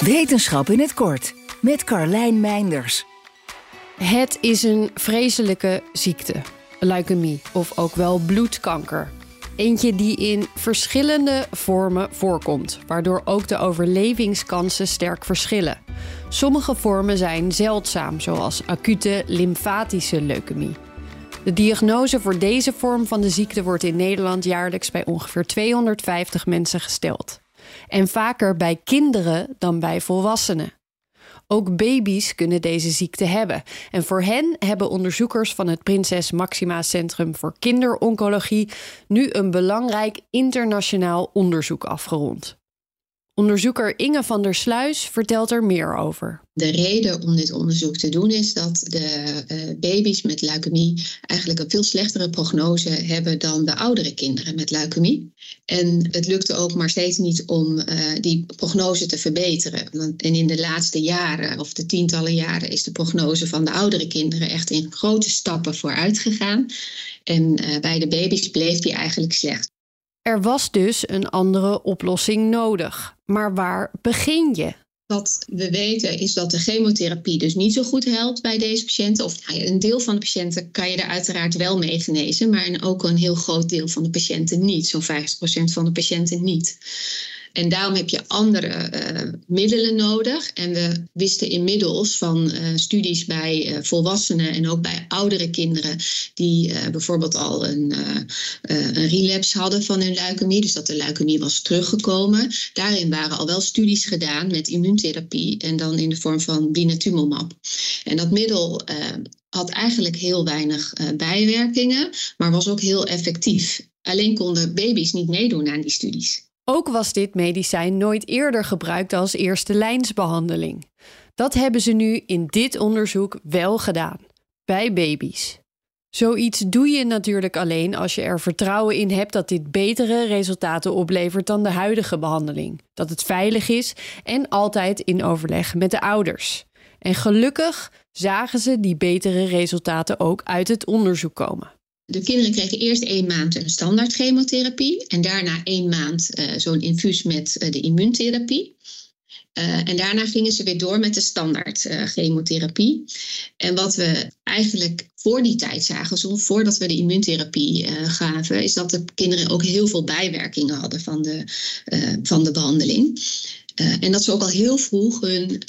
Wetenschap in het kort met Carlijn Meinders. Het is een vreselijke ziekte, leukemie of ook wel bloedkanker. Eentje die in verschillende vormen voorkomt, waardoor ook de overlevingskansen sterk verschillen. Sommige vormen zijn zeldzaam, zoals acute lymfatische leukemie. De diagnose voor deze vorm van de ziekte wordt in Nederland jaarlijks bij ongeveer 250 mensen gesteld. En vaker bij kinderen dan bij volwassenen. Ook baby's kunnen deze ziekte hebben. En voor hen hebben onderzoekers van het Prinses Maxima Centrum voor Kinderoncologie nu een belangrijk internationaal onderzoek afgerond. Onderzoeker Inge van der Sluis vertelt er meer over. De reden om dit onderzoek te doen is dat de uh, baby's met leukemie eigenlijk een veel slechtere prognose hebben dan de oudere kinderen met leukemie. En het lukte ook maar steeds niet om uh, die prognose te verbeteren. En in de laatste jaren, of de tientallen jaren, is de prognose van de oudere kinderen echt in grote stappen vooruit gegaan. En bij de baby's bleef die eigenlijk slecht. Er was dus een andere oplossing nodig. Maar waar begin je? Wat we weten is dat de chemotherapie dus niet zo goed helpt bij deze patiënten. Of nou ja, een deel van de patiënten kan je er uiteraard wel mee genezen, maar ook een heel groot deel van de patiënten niet. Zo'n 50% van de patiënten niet. En daarom heb je andere uh, middelen nodig. En we wisten inmiddels van uh, studies bij uh, volwassenen en ook bij oudere kinderen die bijvoorbeeld al een, een relapse hadden van hun leukemie, dus dat de leukemie was teruggekomen. Daarin waren al wel studies gedaan met immuuntherapie en dan in de vorm van blinatumomab. En dat middel had eigenlijk heel weinig bijwerkingen, maar was ook heel effectief. Alleen konden baby's niet meedoen aan die studies. Ook was dit medicijn nooit eerder gebruikt als eerste lijnsbehandeling. Dat hebben ze nu in dit onderzoek wel gedaan, bij baby's. Zoiets doe je natuurlijk alleen als je er vertrouwen in hebt dat dit betere resultaten oplevert dan de huidige behandeling. Dat het veilig is en altijd in overleg met de ouders. En gelukkig zagen ze die betere resultaten ook uit het onderzoek komen. De kinderen kregen eerst één maand een standaard chemotherapie en daarna één maand uh, zo'n infuus met uh, de immuuntherapie. Uh, en daarna gingen ze weer door met de standaard chemotherapie. En wat we eigenlijk voor die tijd zagen, zo voordat we de immuuntherapie gaven, is dat de kinderen ook heel veel bijwerkingen hadden van de, van de behandeling. Uh, en dat ze ook al heel vroeg hun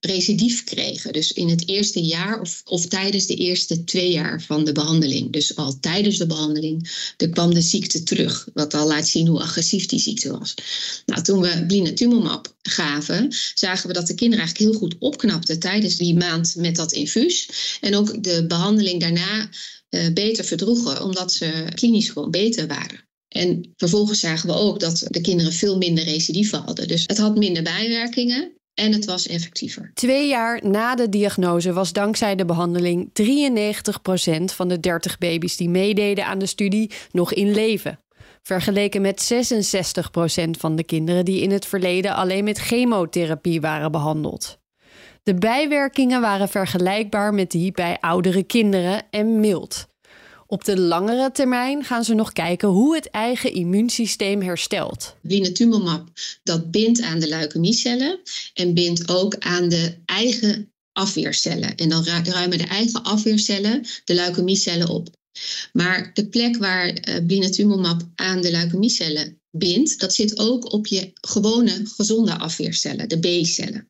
recidief kregen. Dus in het eerste jaar of, of tijdens de eerste twee jaar van de behandeling. Dus al tijdens de behandeling er kwam de ziekte terug. Wat al laat zien hoe agressief die ziekte was. Nou, toen we blinatumomab gaven, zagen we dat de kinderen eigenlijk heel goed opknapten tijdens die maand met dat infuus. En ook de behandeling daarna uh, beter verdroegen, omdat ze klinisch gewoon beter waren. En vervolgens zagen we ook dat de kinderen veel minder recidieven hadden. Dus het had minder bijwerkingen en het was effectiever. Twee jaar na de diagnose was dankzij de behandeling 93% van de 30 baby's die meededen aan de studie nog in leven. Vergeleken met 66% van de kinderen die in het verleden alleen met chemotherapie waren behandeld. De bijwerkingen waren vergelijkbaar met die bij oudere kinderen en mild. Op de langere termijn gaan ze nog kijken hoe het eigen immuunsysteem herstelt. Blinatumomab dat bindt aan de leukemiecellen en bindt ook aan de eigen afweercellen. En dan ruimen de eigen afweercellen de leukemiecellen op. Maar de plek waar uh, blinatumomab aan de leukemiecellen bindt, dat zit ook op je gewone gezonde afweercellen, de B-cellen.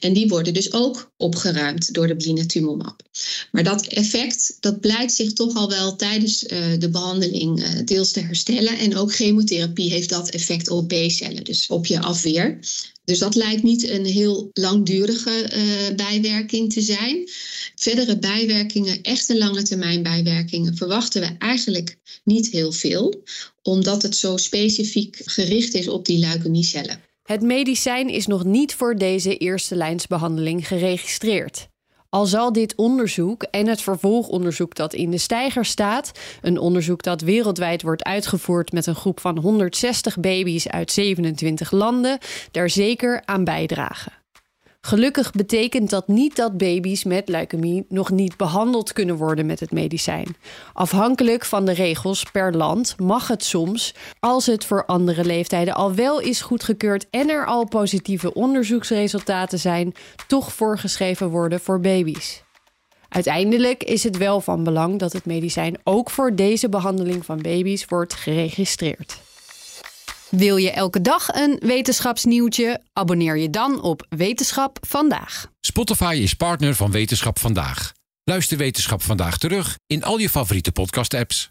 En die worden dus ook opgeruimd door de blinatumomab. Maar dat effect, dat blijkt zich toch al wel tijdens uh, de behandeling uh, deels te herstellen. En ook chemotherapie heeft dat effect op B-cellen, dus op je afweer. Dus dat lijkt niet een heel langdurige uh, bijwerking te zijn. Verdere bijwerkingen, echte lange termijn bijwerkingen, verwachten we eigenlijk niet heel veel, omdat het zo specifiek gericht is op die leukemiecellen. Het medicijn is nog niet voor deze eerste lijnsbehandeling geregistreerd. Al zal dit onderzoek en het vervolgonderzoek dat in de steiger staat, een onderzoek dat wereldwijd wordt uitgevoerd met een groep van 160 baby's uit 27 landen, daar zeker aan bijdragen. Gelukkig betekent dat niet dat baby's met leukemie nog niet behandeld kunnen worden met het medicijn. Afhankelijk van de regels per land mag het soms, als het voor andere leeftijden al wel is goedgekeurd en er al positieve onderzoeksresultaten zijn, toch voorgeschreven worden voor baby's. Uiteindelijk is het wel van belang dat het medicijn ook voor deze behandeling van baby's wordt geregistreerd. Wil je elke dag een wetenschapsnieuwtje? Abonneer je dan op Wetenschap vandaag. Spotify is partner van Wetenschap vandaag. Luister Wetenschap vandaag terug in al je favoriete podcast-apps.